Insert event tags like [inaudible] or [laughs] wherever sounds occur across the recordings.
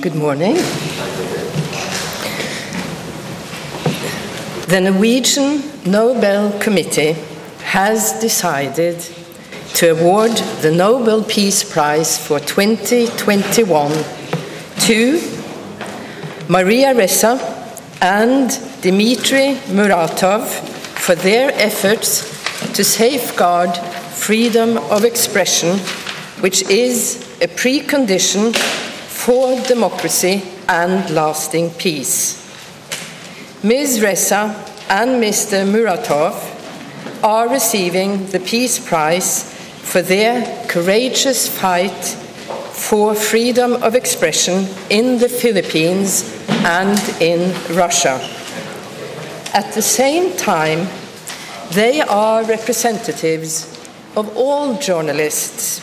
Good morning. The Norwegian Nobel Committee has decided to award the Nobel Peace Prize for 2021 to Maria Ressa and Dmitry Muratov for their efforts to safeguard freedom of expression, which is a precondition for democracy and lasting peace. Ms. Ressa and Mr. Muratov are receiving the Peace Prize for their courageous fight for freedom of expression in the Philippines and in Russia. At the same time, they are representatives of all journalists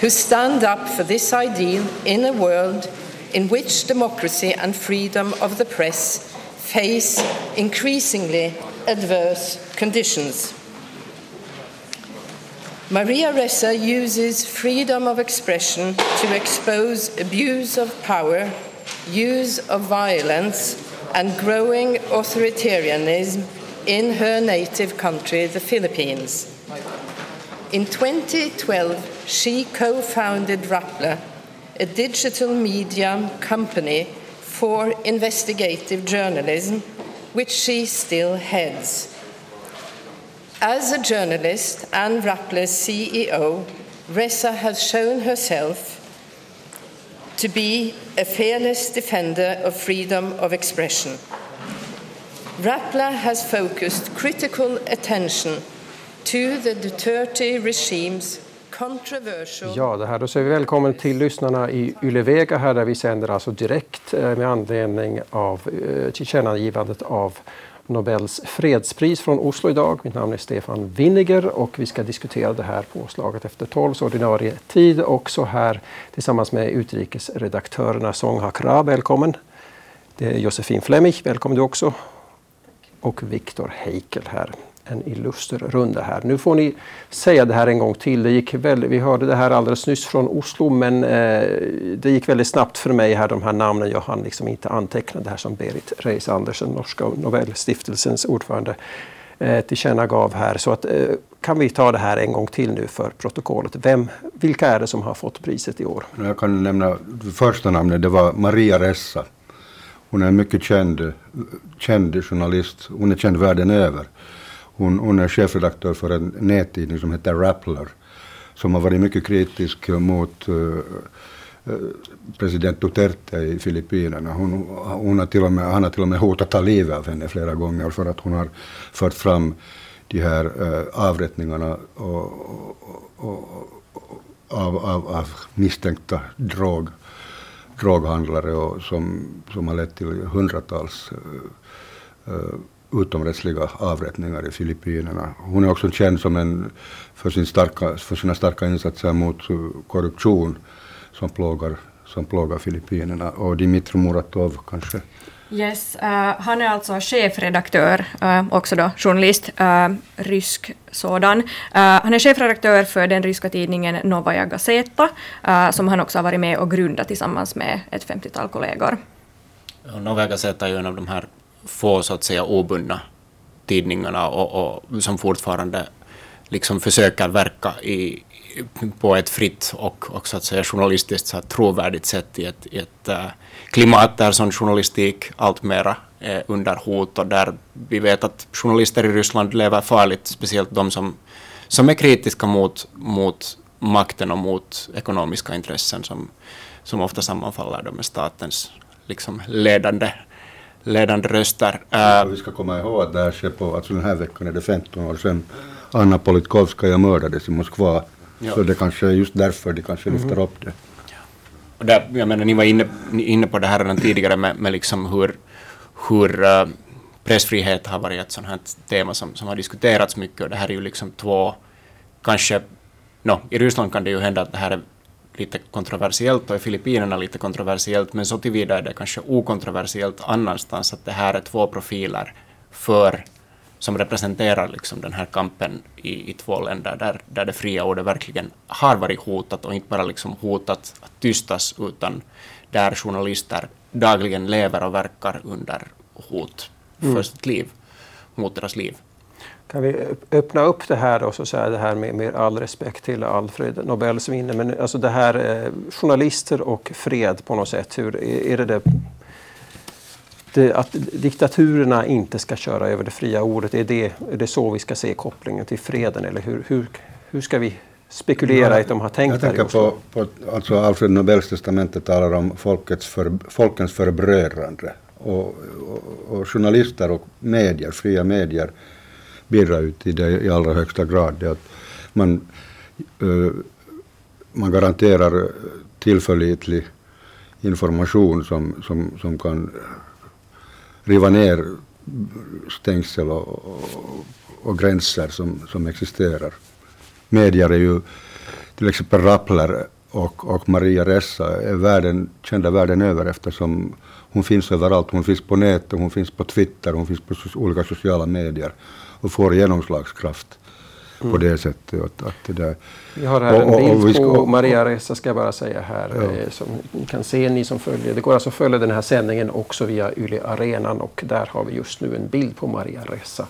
who stand up for this ideal in a world in which democracy and freedom of the press face increasingly adverse conditions. Maria Ressa uses freedom of expression to expose abuse of power, use of violence, and growing authoritarianism in her native country, the Philippines. In 2012, she co founded Rappler, a digital media company for investigative journalism, which she still heads. As a journalist and Rappler's CEO, Ressa has shown herself to be a fearless defender of freedom of expression. Rappler has focused critical attention to the Duterte regime's controversial... Ja, det här, då säger vi välkommen till lyssnarna i Ylevega här där vi sänder alltså direkt eh, med anledning av eh, tillkännagivandet av Nobels fredspris från Oslo idag. Mitt namn är Stefan Winniger och vi ska diskutera det här påslaget efter 12 ordinarie tid också här tillsammans med utrikesredaktörerna Song Hakra, välkommen. Det är Josefin Flemmich, välkommen du också. Och Viktor Heikel här en illuster runda här. Nu får ni säga det här en gång till. Det gick väldigt, vi hörde det här alldeles nyss från Oslo men eh, det gick väldigt snabbt för mig här de här namnen. Jag hann liksom inte anteckna det här som Berit Reis Andersen, Norska Nobelstiftelsens ordförande, eh, tillkännagav här. Så att, eh, kan vi ta det här en gång till nu för protokollet. Vem, vilka är det som har fått priset i år? Jag kan nämna det första namnet, det var Maria Ressa. Hon är en mycket känd, känd journalist. Hon är känd världen över. Hon, hon är chefredaktör för en nättidning som heter Rappler, som har varit mycket kritisk mot uh, president Duterte i Filippinerna. Hon, hon har till och med, han har till och med hotat ta livet av henne flera gånger för att hon har fört fram de här uh, avrättningarna och, och, och, av, av, av misstänkta drog, droghandlare och som, som har lett till hundratals uh, utomrättsliga avrättningar i Filippinerna. Hon är också känd som en, för, sin starka, för sina starka insatser mot korruption som plågar, som plågar Filippinerna. Och Dimitri Muratov kanske? Yes, uh, han är alltså chefredaktör, uh, också då journalist, uh, rysk sådan. han är chefredaktör för den ryska tidningen Novaja Gazeta, som han också har varit med och grundat tillsammans med ett 50-tal kollegor. Novaja Gazeta är ju en av de här få så att säga obundna tidningarna och, och som fortfarande liksom försöker verka i, på ett fritt och, och så att säga journalistiskt så trovärdigt sätt i ett, i ett eh, klimat där sån journalistik alltmera är under hot och där vi vet att journalister i Ryssland lever farligt, speciellt de som, som är kritiska mot, mot makten och mot ekonomiska intressen som, som ofta sammanfaller med statens liksom ledande ledande röster. Ja, vi ska komma ihåg att det här sker på, alltså den här veckan är det 15 år sedan Anna Politkovskaja mördades i Moskva. Ja. Så det kanske är just därför de kanske lyfter mm. upp det. Ja. Och där, jag menar, ni var inne, inne på det här redan tidigare med, med liksom hur, hur uh, pressfrihet har varit ett sånt här tema som, som har diskuterats mycket och det här är ju liksom två, kanske, no, i Ryssland kan det ju hända att det här är lite kontroversiellt och i Filippinerna lite kontroversiellt, men så tillvida är det kanske okontroversiellt annanstans att det här är två profiler för som representerar liksom den här kampen i, i två länder där, där det fria ordet verkligen har varit hotat och inte bara liksom hotat att tystas utan där journalister dagligen lever och verkar under hot för mm. sitt liv, mot deras liv. Kan vi öppna upp det här och så säga det här med, med all respekt till Alfred Nobels vinner, men alltså det här eh, journalister och fred på något sätt, hur är, är det, det det, att diktaturerna inte ska köra över det fria ordet, är det, är det så vi ska se kopplingen till freden? Eller hur, hur, hur ska vi spekulera i att de har tänkt Jag tänker på, på alltså Alfred Nobels testamente talar om folkets för, folkens förbrödrande. Och, och, och, journalister och medier, fria medier bidrar ju till det i allra högsta grad. Det att man, man garanterar tillförlitlig information som, som, som kan riva ner stängsel och, och, och, gränser som, som existerar. Medier är ju till exempel Rappler och, och Maria Ressa är världen, kända världen över eftersom hon finns överallt. Hon finns på nätet, hon finns på Twitter, hon finns på olika sociala medier och får genomslagskraft mm. på det sättet. Att, att det där. Vi har här och, en bild ska, på Maria Ressa ska jag bara säga här. Ja. Eh, som ni kan se ni som följer. Det går alltså att följa den här sändningen också via Yle Arenan och där har vi just nu en bild på Maria Ressa.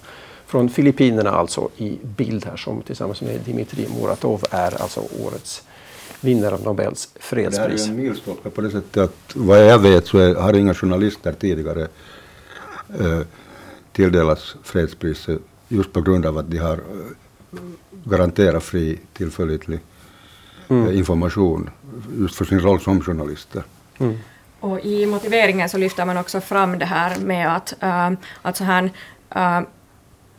Från Filippinerna alltså i bild här som tillsammans med Dmitrij Muratov är alltså årets vinnare av Nobels fredspris. Det är en milstolpe på det sättet att vad jag vet så är, har inga journalister tidigare eh, tilldelats fredspriset just på grund av att de har eh, garanterat fri, tillförlitlig mm. Eh, information just för sin roll som journalister. Mm. Och i motiveringen så lyfter man också fram det här med att, äh, att så här, äh,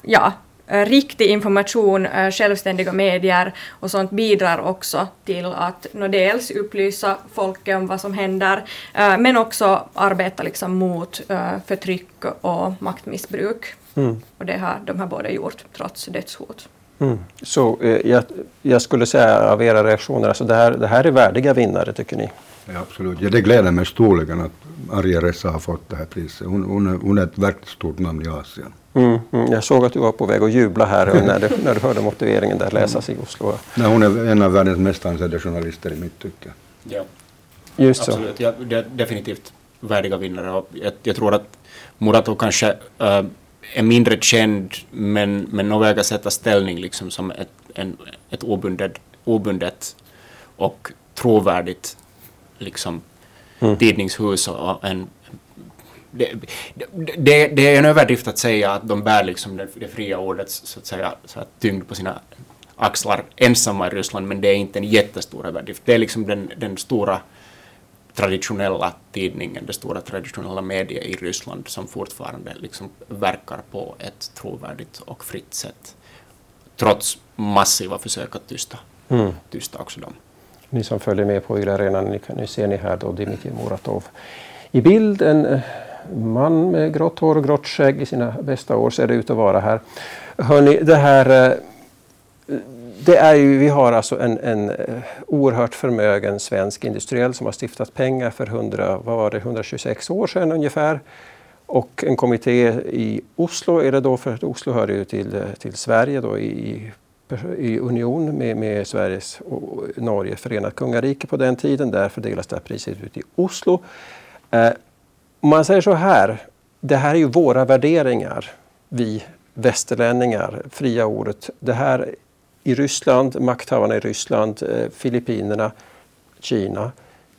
ja, riktig information, självständiga medier och sånt bidrar också till att no, dels upplysa folket om vad som händer, men också arbeta liksom mot förtryck och maktmissbruk. Mm. Och det har de här båda gjort trots dödshot. Mm. Så eh, jag, jag, skulle säga av era reaktioner, alltså det, här, det här är värdiga vinnare tycker ni? Ja, absolut. Ja, det gläder mig storligen att Arja Ressa har fått det här priset. Hon, hon, är, hon är ett verkligt stort namn i Asien. Mm, mm. Jag såg att du var på väg att jubla här när du, när du hörde motiveringen där läsas i Oslo. Nej, hon är en av världens mest ansedda journalister i mitt tycke. Ja, Just absolut. Så. Ja, definitivt värdiga vinnare. Jag, jag tror att Muratov kanske äh, är mindre känd men, men nog väger sätta ställning liksom som ett, en, ett obundet, obundet och trovärdigt liksom, mm. tidningshus och en det, det, det, är en överdrift att säga att de bär liksom det, det fria ordets så att säga, så att tyngd på sina axlar ensamma i Ryssland, men det är inte en jättestor överdrift. Det är liksom den, den stora traditionella tidningen, det stora traditionella mediet i Ryssland som fortfarande liksom verkar på ett trovärdigt och fritt sätt. Trots massiva försök att tysta, mm. tysta också dem. Ni som följer med på Yle Arena, ni kan, nu ser ni här då Dmitrij Muratov i bild. En eh, man med grått hår och grått skägg i sina bästa år ser det ut att vara här. Hörni, det här eh, det är ju, vi har alltså en, en eh, oerhört förmögen svensk industriell som har stiftat pengar för 100, vad var det, 126 år sedan ungefär. Och en kommitté i Oslo är det då, för Oslo hör ju till, eh, till Sverige då i, i union med, med Sveriges och Norge förenat kungarike på den tiden. Där fördelas det här priset ut i Oslo. Eh, om man säger så här, det här är ju våra värderingar, vi västerlänningar, fria ordet. Det här i Ryssland, makthavarna i Ryssland, eh, Filippinerna, Kina.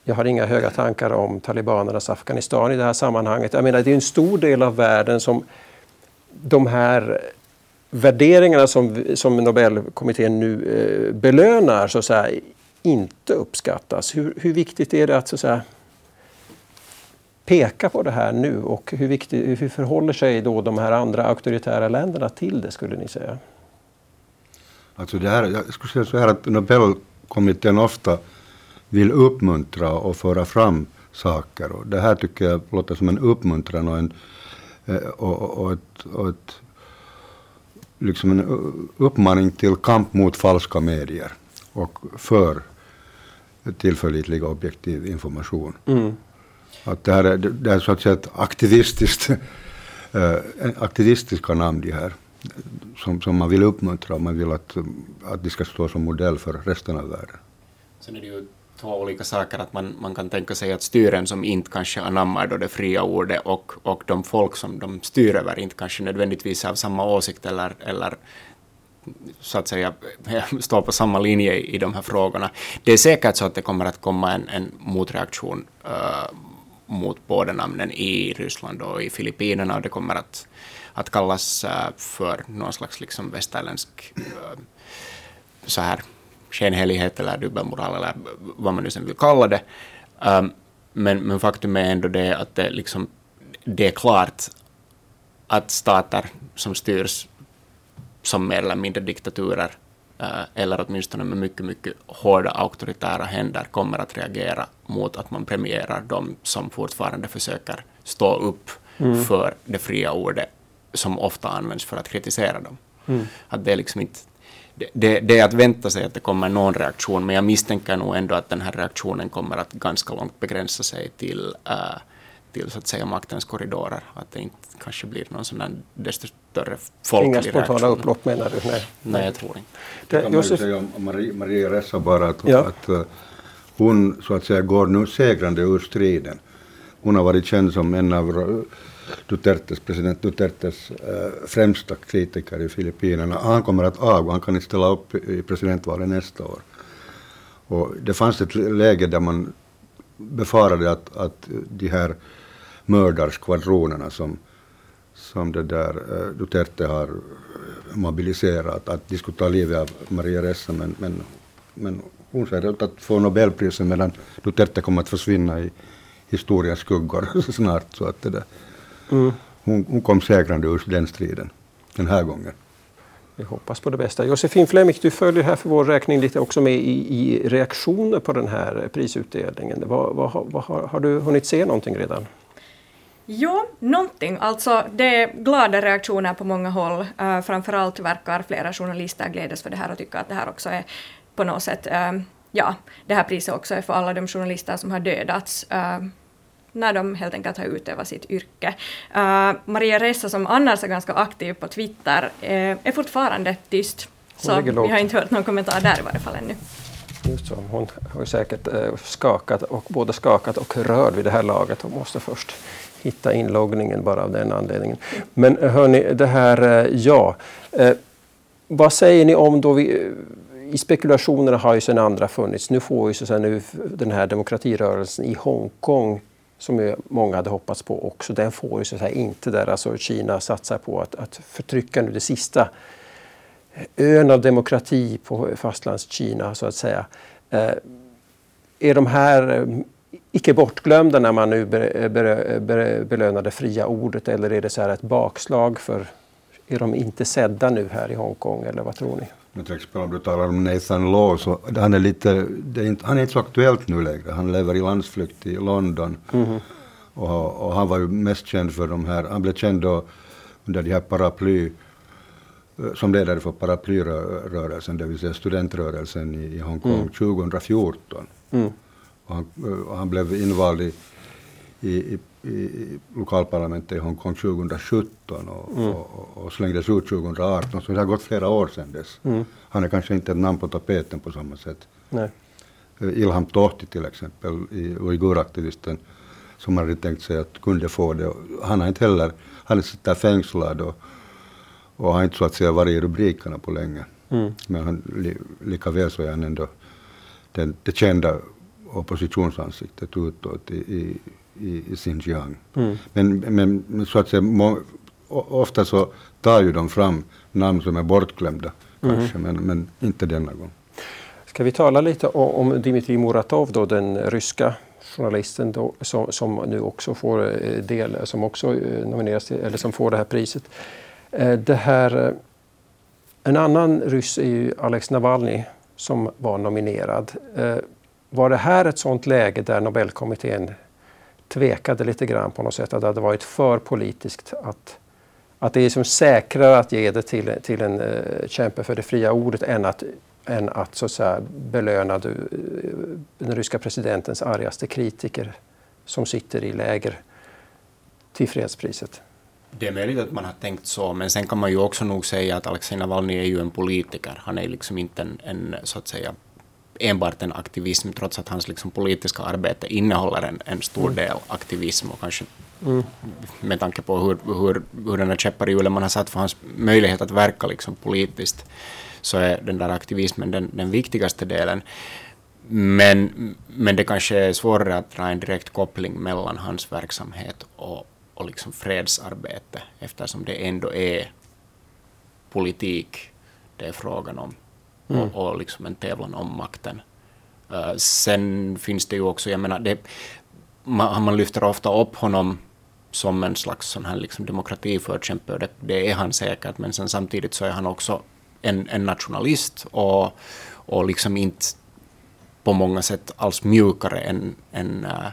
Jag har inga höga tankar om talibanernas Afghanistan i det här sammanhanget. Jag menar, det är en stor del av världen som de här värderingarna som, som Nobelkommittén nu eh, belönar så att säga, inte uppskattas. Hur, hur viktigt är det att så att säga, peka på det här nu och hur, viktigt, hur förhåller sig då de här andra auktoritära länderna till det skulle ni säga? Alltså det här, jag skulle säga så här att Nobelkommittén ofta vill uppmuntra och föra fram saker. Och det här tycker jag låter som en uppmuntran och, en, eh, och, och, ett, och ett, liksom en uppmaning till kamp mot falska medier och för tillförlitlig och objektiv information. Mm. Att det, här är, det är så att säga ett aktivistiskt, [laughs] äh, aktivistiska namn de här som, som man vill uppmuntra och man vill att, att de ska stå som modell för resten av världen. Sen är det ju två olika saker, att man, man kan tänka sig att styren som inte kanske anammar då det fria ordet och, och de folk som de styr över inte kanske nödvändigtvis har samma åsikt eller, eller så att säga [laughs] står på samma linje i, de här frågorna. Det är säkert så att det kommer att komma en, en motreaktion uh, mot båda namnen i Ryssland och i Filippinerna och det kommer att, att kallas uh, för någon slags liksom västerländsk uh, så här skenhelighet eller dubbelmoral eller vad man nu sen vill kalla det. Um, men, men faktum är ändå det att det, liksom, det är klart att stater som styrs som mer eller mindre diktaturer uh, eller åtminstone med mycket, mycket hårda auktoritära händer kommer att reagera mot att man premierar de som fortfarande försöker stå upp mm. för det fria ordet som ofta används för att kritisera dem. Mm. Att det är liksom inte det, det, är att vänta sig att det kommer någon reaktion, men jag misstänker nog ändå att den här reaktionen kommer att ganska långt begränsa sig till, äh, till så att säga maktens korridorer. Att det inte kanske blir någon sån där desto större folklig Inga spontana upplopp menar du? Nej, Nej jag tror inte. Det, kan man ju säga om Maria, Maria Ressa bara att, ja. att uh, hon så att säga går nu segrande ur striden. Hon har varit känd som en av Dutertes, president Dutertes eh, främsta kritiker i Filippinerna. Han kommer att avgå, han kan inte ställa upp i presidentvalet nästa år. Och det fanns ett läge där man befarade att, att de här mördarskvadronerna som, som det där eh, Duterte har mobiliserat, att de skulle ta livet av Maria Ressa, men, men, men hon ser ut att få Nobelpriset medan Duterte kommer att försvinna i historiens skuggor [laughs] snart. Så att det där. Mm. Hon, hon, kom segrande ur den striden den här gången. Vi hoppas på det bästa. Josefin Flemming, du följer här för vår räkning lite också med i, i reaktioner på den här prisutdelningen. Vad, vad, vad, har, har du hunnit se någonting redan? Ja, någonting. Alltså det är glada reaktioner på många håll. Uh, framförallt verkar flera journalister glädjas för det här och tycka att det här också är på något sätt, uh, ja, det här priset också är för alla de journalister som har dödats. Uh, när de helt enkelt har utövat sitt yrke. Uh, Maria Ressa som annars är ganska aktiv på Twitter uh, är fortfarande tyst. Så vi har inte hört någon kommentar där i varje fall ännu. Just så. Hon har säkert uh, skakat och både skakat och rörd vid det här laget och måste först hitta inloggningen bara av den anledningen. Men hörni, det här, ja. vad säger ni om då vi i spekulationerna har ju sedan andra funnits. Nu får ju så nu den här demokratirörelsen i Hongkong som många hade hoppats på också, den får ju så att säga inte där alltså Kina satsar på att, att förtrycka nu det sista eh, ön av demokrati på fastlandskina så att säga. Eh, är de här eh, icke bortglömda när man nu eh, belönar det fria ordet eller är det så här ett bakslag för är de inte sedda nu här i Hongkong eller vad tror ni? Men till exempel om du talar om Nathan Law, så han är, lite, är inte, han är inte så aktuellt nu längre. Han lever i landsflykt i London. Mm. Och, och, han var ju mest känd för de här, han blev känd då under de här paraply, eh, som ledare för paraplyrörelsen, det vill säga studentrörelsen i, i Hongkong mm. 2014. Mm. Och han, eh, och han blev invald i, i, i lokalparlamentet i Hongkong 2017 och, mm. och, och, slängdes ut 2018, så det har gått flera år sedan dess. Mm. Han är kanske inte ett namn på tapeten på samma sätt. Nej. Eh, Ilham Tohti till exempel, uiguraktivisten, som hade tänkt sig att kunde få det. Han har inte heller, han sitter fängslad och, och har inte så att säga varit i rubrikerna på länge. Mm. Men han, li, lika väl så är han ändå den, det kända oppositionsansiktet utåt i, i i, i Xinjiang. Mm. Men, men, så att säga, må, ofta så tar ju de fram namn som är bortglömda, mm. kanske, men, men inte denna gång. Ska vi tala lite om, om Dmitrij Muratov, då, den ryska journalisten då, som, som, nu också får eh, del, som också eh, nomineras till, eller som får det här priset. Eh, det här, en annan ryss är ju Alex Navalny som var nominerad. Var det här ett sådant läge där Nobelkommittén tvekade lite grann på något sätt att det hade varit för politiskt. Att, att det är som säkrare att ge det till, till en uh, kämpe för det fria ordet än att, än att, så att säga, belöna du, uh, den ryska presidentens argaste kritiker som sitter i läger till fredspriset. Det är möjligt att man har tänkt så, men sen kan man ju också nog säga att Alexej Navalny är ju en politiker. Han är liksom inte en, en så att säga enbart en aktivism, trots att hans liksom politiska arbete innehåller en, en stor mm. del aktivism och kanske mm. med tanke på hur, hur, hur den här käppar i hjulen man har satt för hans möjlighet att verka liksom politiskt, så är den där aktivismen den, den viktigaste delen. Men, men det kanske är svårare att dra en direkt koppling mellan hans verksamhet och, och liksom fredsarbete eftersom det ändå är politik det är frågan om mm. och, och liksom en tävlan om makten. Uh, sen finns det ju också, jag menar, det, man, man lyfter ofta upp honom som en slags sån här liksom demokratiförkämpe, det, det är han säkert, men sen samtidigt så är han också en, en nationalist och, och liksom inte på många sätt alls mjukare än, än, äh,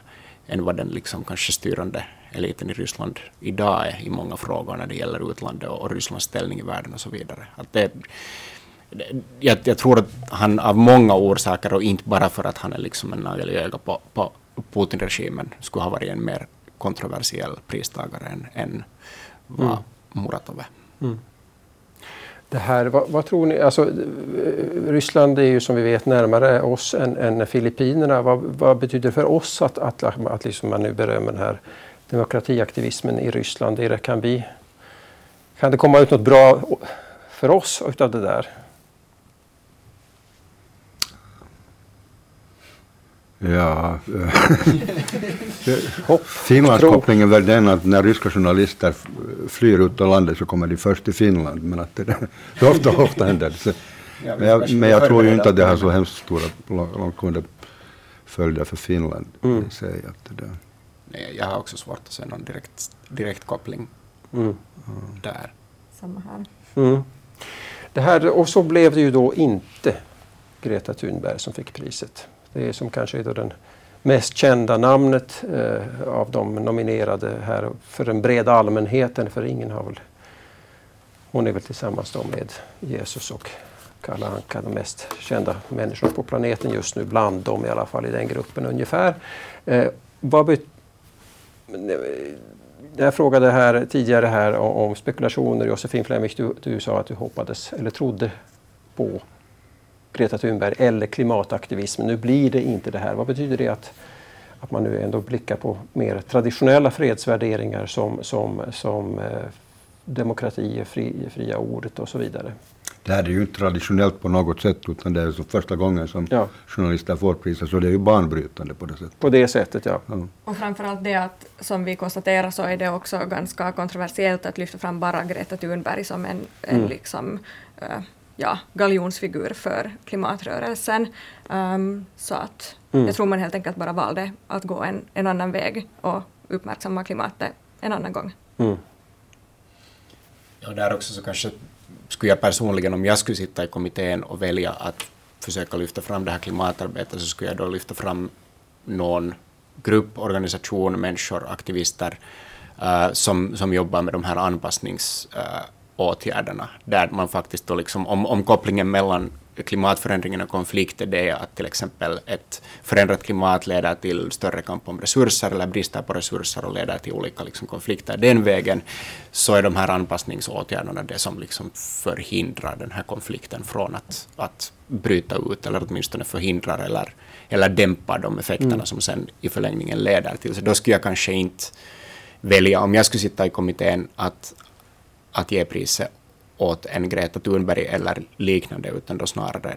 än vad den liksom kanske styrande eliten i Ryssland idag är i många frågor när det gäller utlandet och, och Rysslands ställning i världen och så vidare. Att det, jag, jag, tror att han av många orsaker och inte bara för att han är liksom en nagel i ögat på, på Putin-regimen skulle ha varit en mer kontroversiell pristagare än, än vad mm. Muratov är. Mm. Det här, vad, vad, tror ni, alltså, Ryssland är ju som vi vet närmare oss än, än Filippinerna. Vad, vad, betyder det för oss att, att, att liksom man nu berömmer den här demokratiaktivismen i Ryssland? Det kan, vi, kan det komma ut något bra för oss utav det där? Ja, [laughs] Finlandskopplingen är väl den att när ryska journalister flyr ut ur landet så kommer de först till Finland. Men att det, det ofta, ofta händer. Så, men, jag, men jag tror ju inte att det har så hemskt stora långtgående följder för Finland. Mm. Säg att det. Nej, jag har också svårt att se någon direkt, direkt koppling mm. där. Samma här. Mm. Det här. Och så blev det ju då inte Greta Thunberg som fick priset. Det är som kanske är den mest kända namnet eh, av de nominerade här för den breda allmänheten. För ingen har väl... Hon är väl tillsammans med Jesus och Kalle Anka de mest kända människorna på planeten just nu. Bland dem i alla fall i den gruppen ungefär. Eh, vad jag frågade här tidigare här om, om spekulationer. Josefin Flemmich, du, du sa att du hoppades eller trodde på Greta Thunberg eller klimataktivism. Nu blir det inte det här. Vad betyder det att, att man nu ändå blickar på mer traditionella fredsvärderingar som, som, som eh, demokrati, fri, fria ordet och så vidare? Det här är ju inte traditionellt på något sätt utan det är så första gången som ja. journalister får priset så det är ju banbrytande på det sättet. På det sättet ja. ja. Och framförallt det att som vi konstaterar så är det också ganska kontroversiellt att lyfta fram bara Greta Thunberg som en, en mm. liksom, uh, ja, galjonsfigur för klimatrörelsen. Um, så att mm. jag tror man helt enkelt bara valde att gå en, en annan väg och uppmärksamma klimatet en annan gång. Mm. Ja, där också så kanske skulle jag personligen, om jag skulle sitta i kommittén och välja att försöka lyfta fram det här klimatarbetet, så skulle jag då lyfta fram någon grupp, organisation, människor, aktivister uh, som, som jobbar med de här anpassnings uh, åtgärderna, där man faktiskt då liksom, om, om kopplingen mellan klimatförändringen och konflikter det är att till exempel ett förändrat klimat leder till större kamp om resurser eller brister på resurser och leder till olika liksom, konflikter den vägen, så är de här anpassningsåtgärderna det som liksom förhindrar den här konflikten från att, att bryta ut eller åtminstone förhindrar eller, eller dämpar de effekterna mm. som sen i förlängningen leder till. Så då skulle jag kanske inte välja, om jag skulle sitta i kommittén, att, att ge priset åt en Greta Thunberg eller liknande, utan då snarare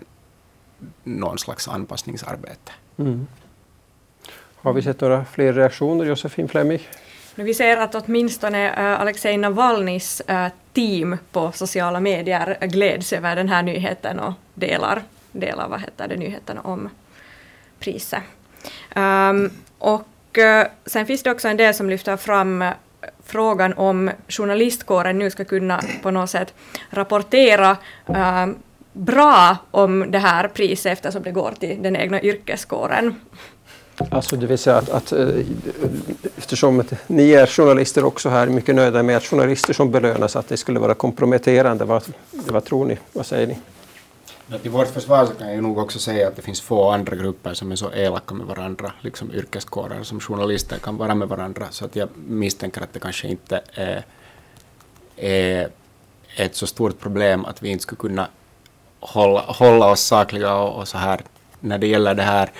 någon slags anpassningsarbete. Mm. Har vi sett några fler reaktioner, Josefin Flemming? Vi ser att åtminstone uh, Alexej Navalnys uh, team på sociala medier gläds över den här nyheten och delar, delar vad heter det, nyheten om priset. Um, och uh, sen finns det också en del som lyfter fram frågan om journalistkåren nu ska kunna på något sätt rapportera äh, bra om det här priset eftersom det går till den egna yrkeskåren. Alltså det vill säga att, att eh, eftersom eftersom ni är journalister också här, mycket nöjda med att journalister som belönas, att det skulle vara komprometterande. Vad, vad tror ni? Vad säger ni? Till vårt försvar så kan jag nog också säga att det finns få andra grupper som är så elaka med varandra, liksom yrkeskårer som journalister kan vara med varandra, så att jag misstänker att det kanske inte är är ett så stort problem att vi inte skulle kunna hålla, hålla oss sakliga och, och så här när det gäller det här.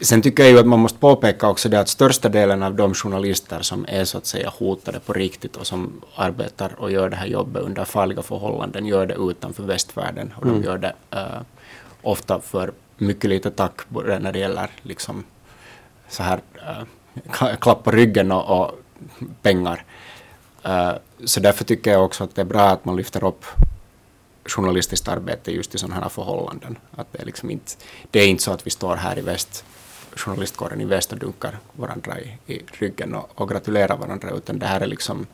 Sen tycker jag ju att man måste påpeka också det att största delen av de journalister som är så att säga hotade på riktigt och som arbetar och gör det här jobbet under farliga förhållanden gör det utanför västvärlden och mm. de gör det uh, ofta för mycket lite tack när det gäller liksom så här uh, klapp på ryggen och, och pengar. Uh, så därför tycker jag också att det är bra att man lyfter upp journalistiskt arbete just i sådana här förhållanden. Att det, är liksom inte, det är inte så att vi står här i väst, journalistkåren i väst och dunkar varandra i, i ryggen och, och gratulerar varandra, utan det här är liksom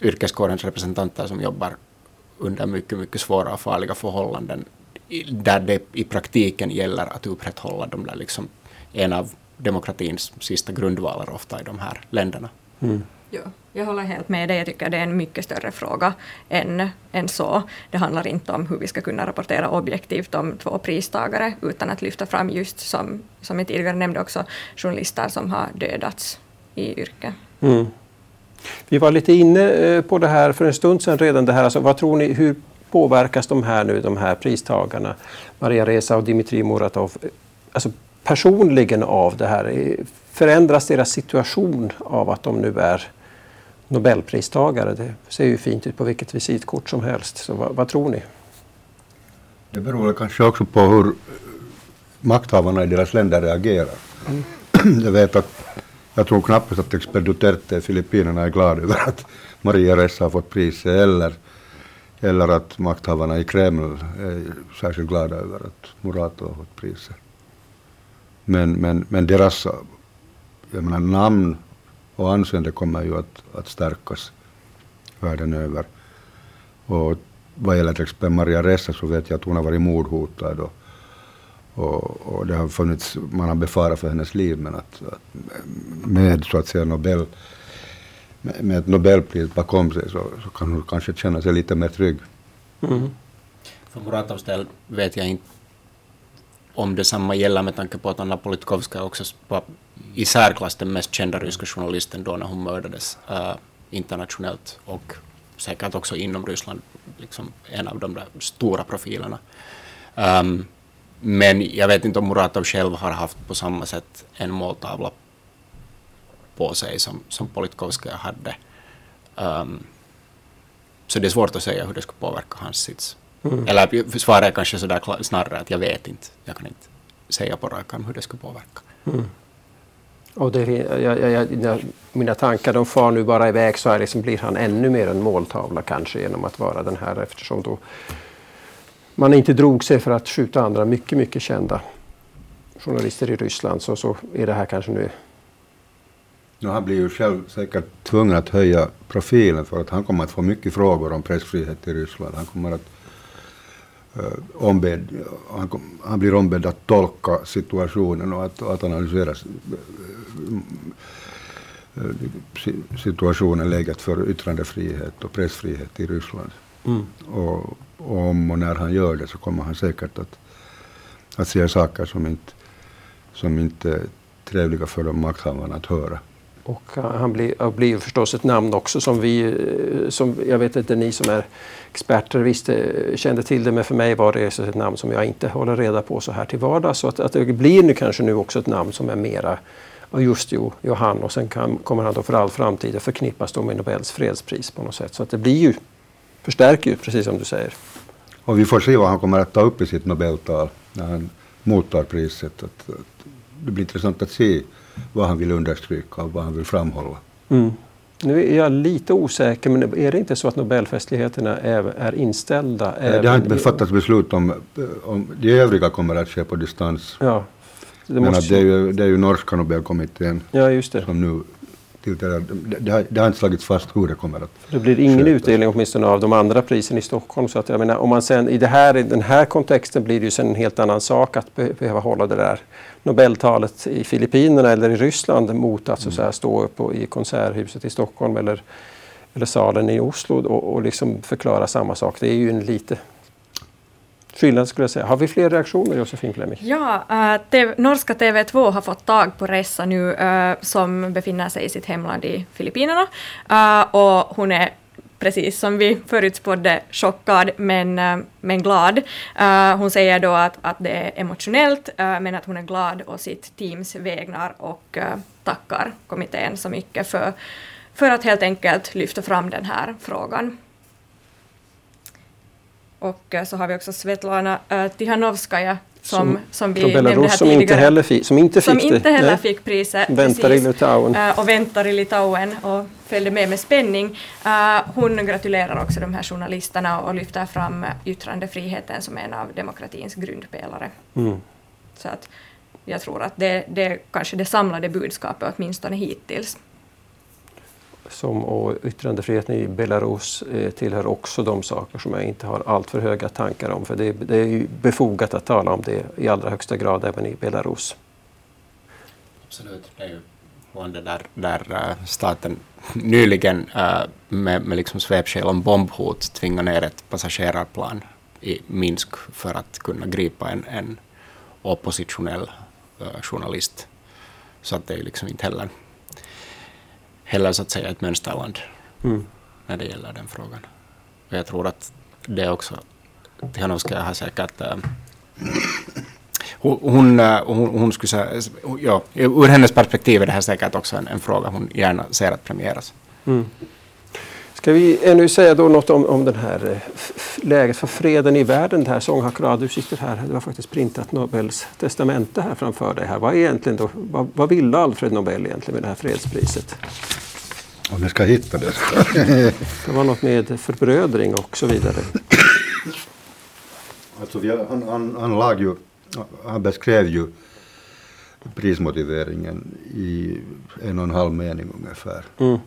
yrkeskårens representanter som jobbar under mycket, mycket svåra och farliga förhållanden där det i praktiken gäller att upprätthålla de där liksom, en av demokratins sista grundvalar ofta i de här länderna. Mm. Ja, jag håller helt med dig. Jag tycker det är en mycket större fråga än, än så. Det handlar inte om hur vi ska kunna rapportera objektivt om två pristagare utan att lyfta fram just som, som jag tidigare nämnde också journalister som har dödats i yrket. Mm. Vi var lite inne eh, på det här för en stund sedan redan. Det här, alltså, vad tror ni, hur påverkas de här nu, de här pristagarna, Maria Reza och Dmitrij Muratov, eh, alltså personligen av det här? Eh, förändras deras situation av att de nu är Nobelpristagare? Det ser ju fint ut på vilket visitkort som helst. Så vad, vad tror ni? Det beror kanske också på hur makthavarna i deras länder reagerar. Mm. [clears throat] Jag vet att jag tror knappast att expert Duterte i Filippinerna är glad över att Maria Ressa har fått priset eller eller att makthavarna i Kreml är särskilt glada över att Muratov har fått priset. Men, men, men deras jag menar, namn och anseende kommer ju att, att stärkas världen över. Och vad gäller till exempel Maria Ressa så vet jag att hon har varit mordhotad och, och, och det har funnits, man har befarat för hennes liv men att, att med så att säga Nobel med ett Nobelpris bakom sig så, så kan hon kanske känna sig lite mer trygg. Mm. För Muratovs del vet jag inte om detsamma gäller med tanke på att Anna Politkovskaja också var i särklass den mest kända ryska journalisten då när hon mördades uh, internationellt och säkert också inom Ryssland, liksom en av de där stora profilerna. Um, men jag vet inte om Muratov själv har haft på samma sätt en måltavla på sig som, som Politkovskaja hade. Um, så det är svårt att säga hur det skulle påverka hans sits. Mm. Eller svaret är kanske sådär snarare att jag vet inte. Jag kan inte säga på rak arm hur det skulle påverka. Mm. Och det, jag, jag, jag, mina tankar de far nu bara iväg så här liksom blir han ännu mer en måltavla kanske genom att vara den här eftersom då man inte drog sig för att skjuta andra mycket, mycket kända journalister i Ryssland så, så är det här kanske nu nu han blir ju själv säkert tvungen att höja profilen för att han kommer att få mycket frågor om pressfrihet i Ryssland. Han kommer att uh, ombed, han, han, blir ombedd att tolka situationen och att, att analysera uh, situationen, läget för yttrandefrihet och pressfrihet i Ryssland. Mm. Och, och, om och när han gör det så kommer han säkert att, att säga saker som inte, som inte är trevliga för de makthavarna att höra. Och han blir, blir förstås ett namn också som vi, eh, som jag vet inte ni som är experter visste, eh, kände till det, men för mig var det ett namn som jag inte håller reda på så här till vardags. Så att, att det blir nu kanske nu också ett namn som är mera just jo, Johan och sen kan, kommer han då för all framtid att förknippas då med Nobels fredspris på något sätt. Så att det blir ju, förstärker ju precis som du säger. Och vi får se vad han kommer att ta upp i sitt Nobeltal när han mottar priset. Att, att det blir intressant att se vad han vill understryka och vad han vill framhålla. Mm. Nu är jag lite osäker, men är det inte så att Nobelfestligheterna är, är inställda? Det har inte fattats beslut om, om de övriga kommer att ske på distans. Ja, det, men det, är ju, det är ju norska Nobelkommittén ja, som nu tillträder. Det, har, det har inte slagits fast hur det kommer att Det blir ingen skötas. utdelning åtminstone av de andra prisen i Stockholm. Så att jag menar, om man sen, i, det här, I den här kontexten blir det ju sen en helt annan sak att behöva hålla det där Nobeltalet i Filippinerna eller i Ryssland mot att så, så här, stå upp i Konserthuset i Stockholm eller, eller salen i Oslo och, och liksom förklara samma sak. Det är ju en lite skillnad skulle jag säga. Har vi fler reaktioner Josefin Flemming? Ja, eh, TV, norska TV2 har fått tag på Ressa nu eh, som befinner sig i sitt hemland i Filippinerna. Eh, och hon är precis som vi förutspådde, chockad men, men glad. Uh, hon säger då att, att det är emotionellt, uh, men att hon är glad å sitt teams vägnar och uh, tackar kommittén så mycket för, för att helt enkelt lyfta fram den här frågan. Och så har vi också Svetlana Tihanovskaja som, som, som vi nämnde här som tidigare. Inte heller fi, som inte fick, som inte heller fick priset. Väntar precis, i Litauen. Uh, och väntar i Litauen och följde med med spänning. Hon gratulerar också de här journalisterna och lyfter fram yttrandefriheten som en av demokratins grundpelare. Mm. Så att jag tror att det, det är kanske det samlade budskapet åtminstone hittills som och yttrandefriheten i Belarus eh, tillhör också de saker som jag inte har alltför höga tankar om. För det, det är ju befogat att tala om det i allra högsta grad även i Belarus. Absolut. Det är ju det där, där staten nyligen äh, med, med liksom svepskäl om bombhot tvingade ner ett passagerarplan i Minsk för att kunna gripa en, en oppositionell äh, journalist. Så att det är ju liksom inte heller heller så att säga ett mönsterland mm. när det gäller den frågan. Och jag tror att det också, Tihanovskaja har säkert äh, hon, hon, hon, skulle säga, ja, ur hennes perspektiv är det här säkert också en, en fråga hon gärna ser att premieras. Mm. Ska vi ännu säga då något om, om den här eh, läget för freden i världen? Det här Songhak du sitter här, du har faktiskt printat Nobels testamente här framför dig. Här. Vad, är egentligen då, vad, vad ville Alfred Nobel egentligen med det här fredspriset? Om jag ska hitta det. [laughs] det var något med förbrödring och så vidare. Alltså, har, han, han, han, lag ju, han beskrev ju prismotiveringen i en och en halv mening ungefär. Mm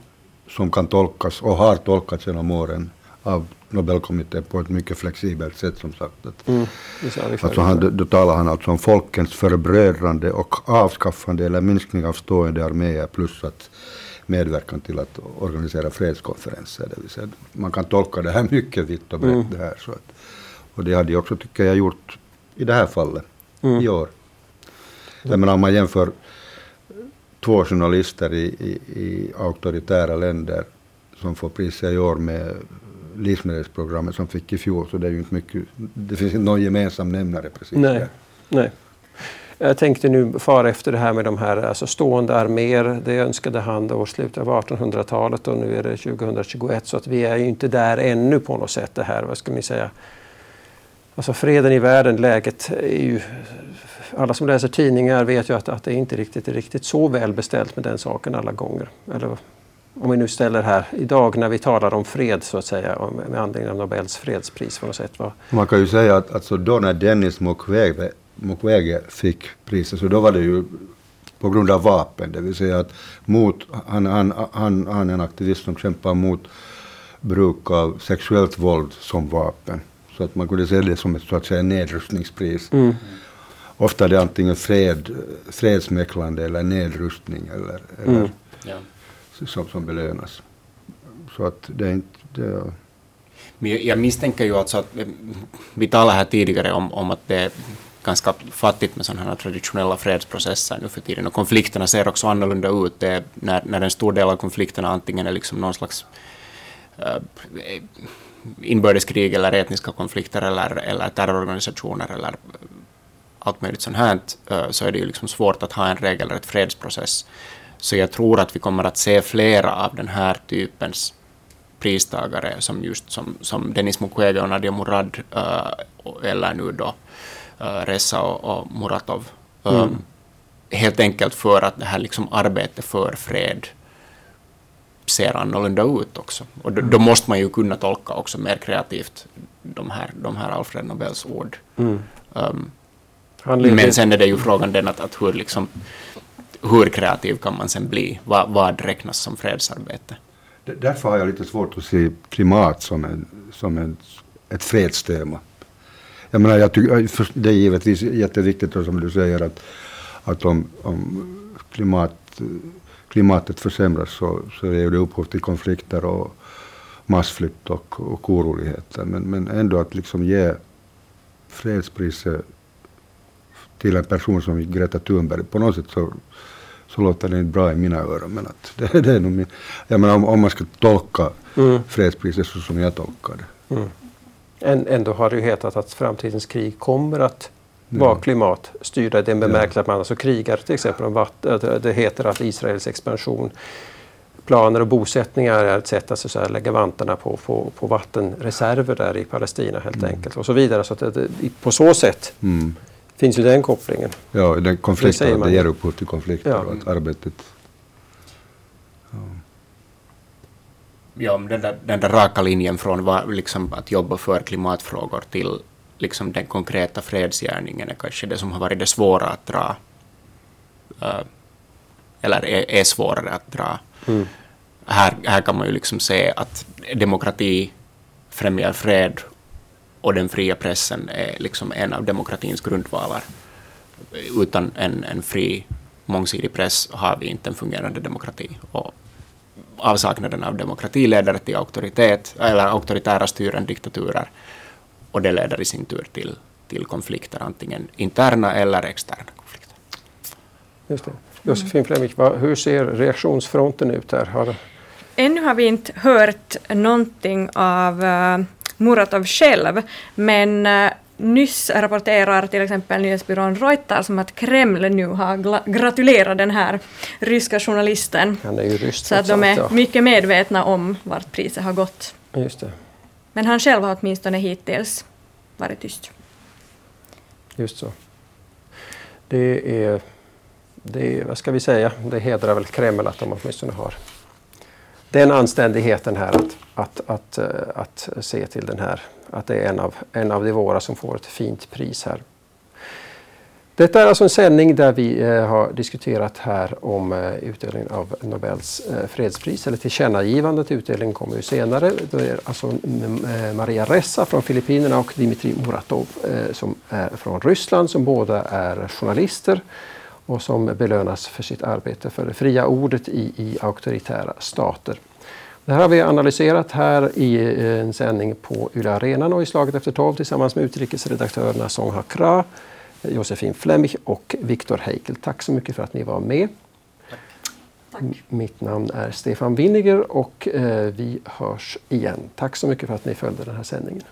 som kan tolkas och har tolkats genom åren av Nobelkommittén på ett mycket flexibelt sätt som sagt. Att, mm, alltså han, då talar han alltså om folkens förbrödrande och avskaffande eller minskning av stående arméer plus att medverkan till att organisera fredskonferenser. Det vill säga, man kan tolka det här [laughs] mycket vitt och brett. Mm. Det här, så att, och det hade jag också, tycker jag, gjort i det här fallet mm. i år. Jag menar, om man jämför två journalister i, i, i auktoritära länder som får priset i år med livsmedelsprogrammet som fick i fjol, så det är ju inte mycket, det finns inte någon gemensam nämnare precis. Nej, nej. Jag tänkte nu fara efter det här med de här alltså stående arméer. Det önskade han då slutet av 1800-talet och nu är det 2021 så att vi är ju inte där ännu på något sätt det här, vad ska ni säga? Alltså freden i världen, läget är ju alla som läser tidningar vet ju att, att det inte riktigt är riktigt så väl beställt med den saken alla gånger. Eller om vi nu ställer här idag när vi talar om fred så att säga med anledning av Nobels fredspris på något sätt. Va? Man kan ju säga att alltså då när Dennis Mukwege, Mukwege fick priset så då var det ju på grund av vapen, det vill säga att mot, han, han, han, han är en aktivist som kämpar mot bruk av sexuellt våld som vapen. Så att man kunde se det som ett så att säga nedrustningspris. Mm ofta är det antingen fred, fredsmäcklande eller nedrustning eller, eller mm. ja. som, som belönas. Så att det är inte... Det jag misstänker ju alltså att vi talade här tidigare om, om att det ganska fattigt med sådana här traditionella fredsprocesser nu för tiden och konflikterna ser också annorlunda ut. Det är när, när en stor del av konflikterna antingen är liksom någon slags uh, inbördeskrig eller etniska konflikter eller, eller terrororganisationer eller allt möjligt sånt här, eh, så är det ju liksom svårt att ha en regelrätt fredsprocess. Så jag tror att vi kommer att se flera av den här typens pristagare som just som, som Denis Mukwege och Nadia Murad uh, eller nu då Ressa och, och Muratov. Um, mm. Helt enkelt för att det här liksom arbetet för fred ser annorlunda ut också. Och då, då, måste man ju kunna tolka också mer kreativt de här, de här Alfred Nobels ord. Mm. Um, men sen är det ju frågan den att, att hur, liksom, hur kreativ kan man sen bli? Vad, vad räknas som fredsarbete? Därför har jag lite svårt att se klimat som, en, som en, ett fredstema. Jag menar, jag tycker, det är givetvis jätteviktigt som du säger att, att om, om klimat, klimatet försämras så, så är det upphov till konflikter och massflykt och, och oroligheter. Men, men ändå att liksom ge fredspriset till en person som Greta Thunberg. På något sätt så, så låter det inte bra i mina öron. Men att [laughs] det, det är nog min, jag menar, om, om man ska tolka mm. fredspriset så som jag tolkar det. Mm. Ändå har det ju hetat att framtidens krig kommer att vara klimatstyrda i den bemärkelsen att man alltså krigar till exempel om vatten. Det heter att Israels expansion planer och bosättningar är ett sätt att, så att lägga vantarna på, på, på vattenreserver där i Palestina helt mm. enkelt och så vidare. Så att det, på så sätt mm. finns ju den kopplingen. Ja, den konflikten, det, det ger upphov till konflikter ja. och att arbetet... Ja, den där, den där raka linjen från var, liksom, att jobba för klimatfrågor till liksom, den konkreta fredsgärningen är kanske det som har varit det svåra att dra. Uh, eller är, är svårare att dra Mm. Här, här kan man ju liksom se att demokrati främjar fred och den fria pressen är liksom en av demokratins grundvalar. Utan en, en fri, mångsidig press har vi inte en fungerande demokrati. Och avsaknaden av demokrati leder till auktoritet, eller auktoritära styren, diktaturer. Och det leder i sin tur till, till konflikter, antingen interna eller externa konflikter. Just det. Josefin Flemmich, hur ser reaktionsfronten ut här? Har... Ännu har vi inte hört någonting av uh, Muratov själv, men uh, Nyss rapporterar till exempel nyhetsbyrån Reuters om att Kreml nu har gratulerat den här ryska journalisten. Han är ju rysk, så att de är mycket medvetna om vart priset har gått. Just det. Men han själv har åtminstone hittills varit tyst. Just så. Det är det, vad ska vi säga, det hedrar väl Kreml att de åtminstone har den anständigheten här att, att, att, eh, att se till den här, att det är en av, en av de våra som får ett fint pris här. Detta är alltså en sändning där vi eh, har diskuterat här om eh, utdelningen av Nobels eh, fredspris, eller tillkännagivandet. Utdelningen kommer ju senare. Det är alltså eh, Maria Ressa från Filippinerna och Dmitrij Muratov eh, som är från Ryssland, som båda är journalister och som belönas för sitt arbete för det fria ordet i, i auktoritära stater. Det här har vi analyserat här i eh, en sändning på Yle Arenan och i Slaget efter tolv tillsammans med utrikesredaktörerna Song Hakra, Josefin Flemmich och Viktor Heikel. Tack så mycket för att ni var med. Tack. Mitt namn är Stefan Winniger och eh, vi hörs igen. Tack så mycket för att ni följde den här sändningen.